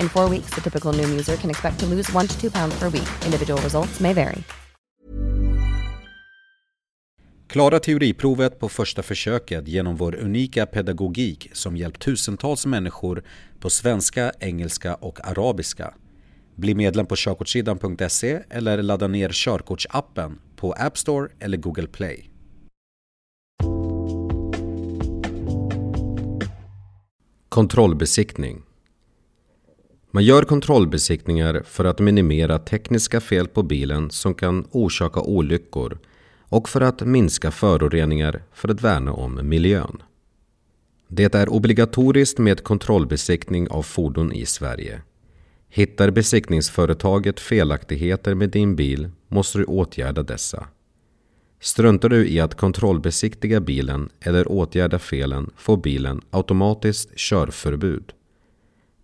In four weeks, the typical Noom user can expect to lose one to two pounds per week. Individual results may vary. Klara teoriprovet på första försöket genom vår unika pedagogik som hjälpt tusentals människor på svenska, engelska och arabiska. Bli medlem på körkortssidan.se eller ladda ner körkortsappen på App Store eller Google Play. Kontrollbesiktning man gör kontrollbesiktningar för att minimera tekniska fel på bilen som kan orsaka olyckor och för att minska föroreningar för att värna om miljön. Det är obligatoriskt med kontrollbesiktning av fordon i Sverige. Hittar besiktningsföretaget felaktigheter med din bil måste du åtgärda dessa. Struntar du i att kontrollbesiktiga bilen eller åtgärda felen får bilen automatiskt körförbud.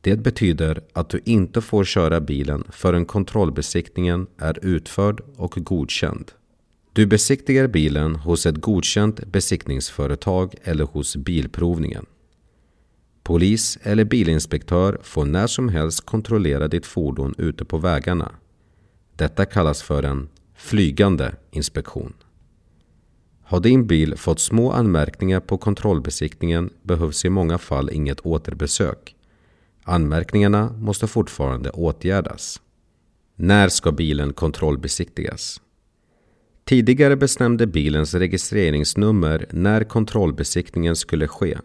Det betyder att du inte får köra bilen förrän kontrollbesiktningen är utförd och godkänd. Du besiktigar bilen hos ett godkänt besiktningsföretag eller hos Bilprovningen. Polis eller bilinspektör får när som helst kontrollera ditt fordon ute på vägarna. Detta kallas för en flygande inspektion. Har din bil fått små anmärkningar på kontrollbesiktningen behövs i många fall inget återbesök. Anmärkningarna måste fortfarande åtgärdas. När ska bilen kontrollbesiktigas? Tidigare bestämde bilens registreringsnummer när kontrollbesiktningen skulle ske.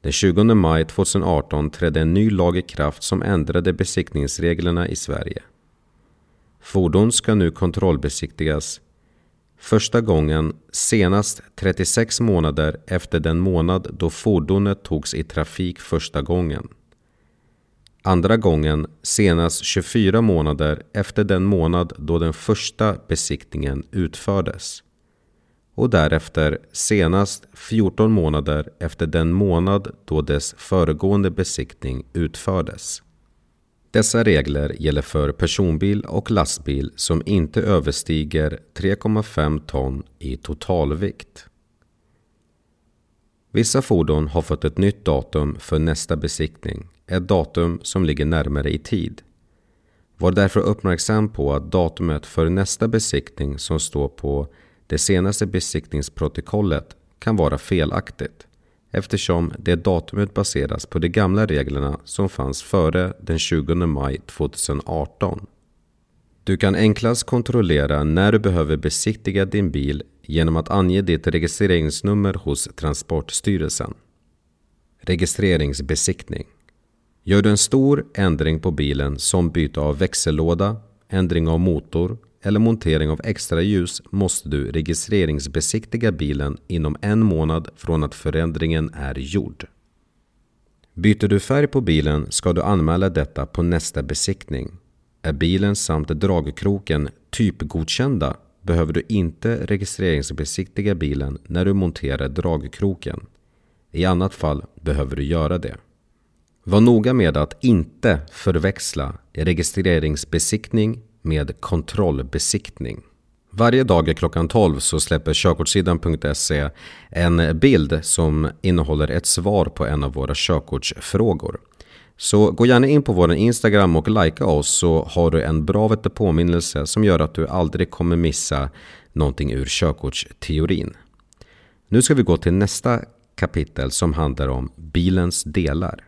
Den 20 maj 2018 trädde en ny lag i kraft som ändrade besiktningsreglerna i Sverige. Fordon ska nu kontrollbesiktigas första gången senast 36 månader efter den månad då fordonet togs i trafik första gången. Andra gången senast 24 månader efter den månad då den första besiktningen utfördes. Och därefter senast 14 månader efter den månad då dess föregående besiktning utfördes. Dessa regler gäller för personbil och lastbil som inte överstiger 3,5 ton i totalvikt. Vissa fordon har fått ett nytt datum för nästa besiktning, ett datum som ligger närmare i tid. Var därför uppmärksam på att datumet för nästa besiktning som står på det senaste besiktningsprotokollet kan vara felaktigt eftersom det datumet baseras på de gamla reglerna som fanns före den 20 maj 2018. Du kan enklast kontrollera när du behöver besiktiga din bil genom att ange ditt registreringsnummer hos Transportstyrelsen. Registreringsbesiktning Gör du en stor ändring på bilen som byte av växellåda, ändring av motor eller montering av extra ljus måste du registreringsbesiktiga bilen inom en månad från att förändringen är gjord. Byter du färg på bilen ska du anmäla detta på nästa besiktning. Är bilen samt dragkroken typgodkända behöver du inte registreringsbesiktiga bilen när du monterar dragkroken. I annat fall behöver du göra det. Var noga med att inte förväxla registreringsbesiktning med kontrollbesiktning. Varje dag klockan 12 så släpper körkortssidan.se en bild som innehåller ett svar på en av våra körkortsfrågor. Så gå gärna in på vår Instagram och likea oss så har du en bra påminnelse som gör att du aldrig kommer missa någonting ur körkortsteorin. Nu ska vi gå till nästa kapitel som handlar om bilens delar.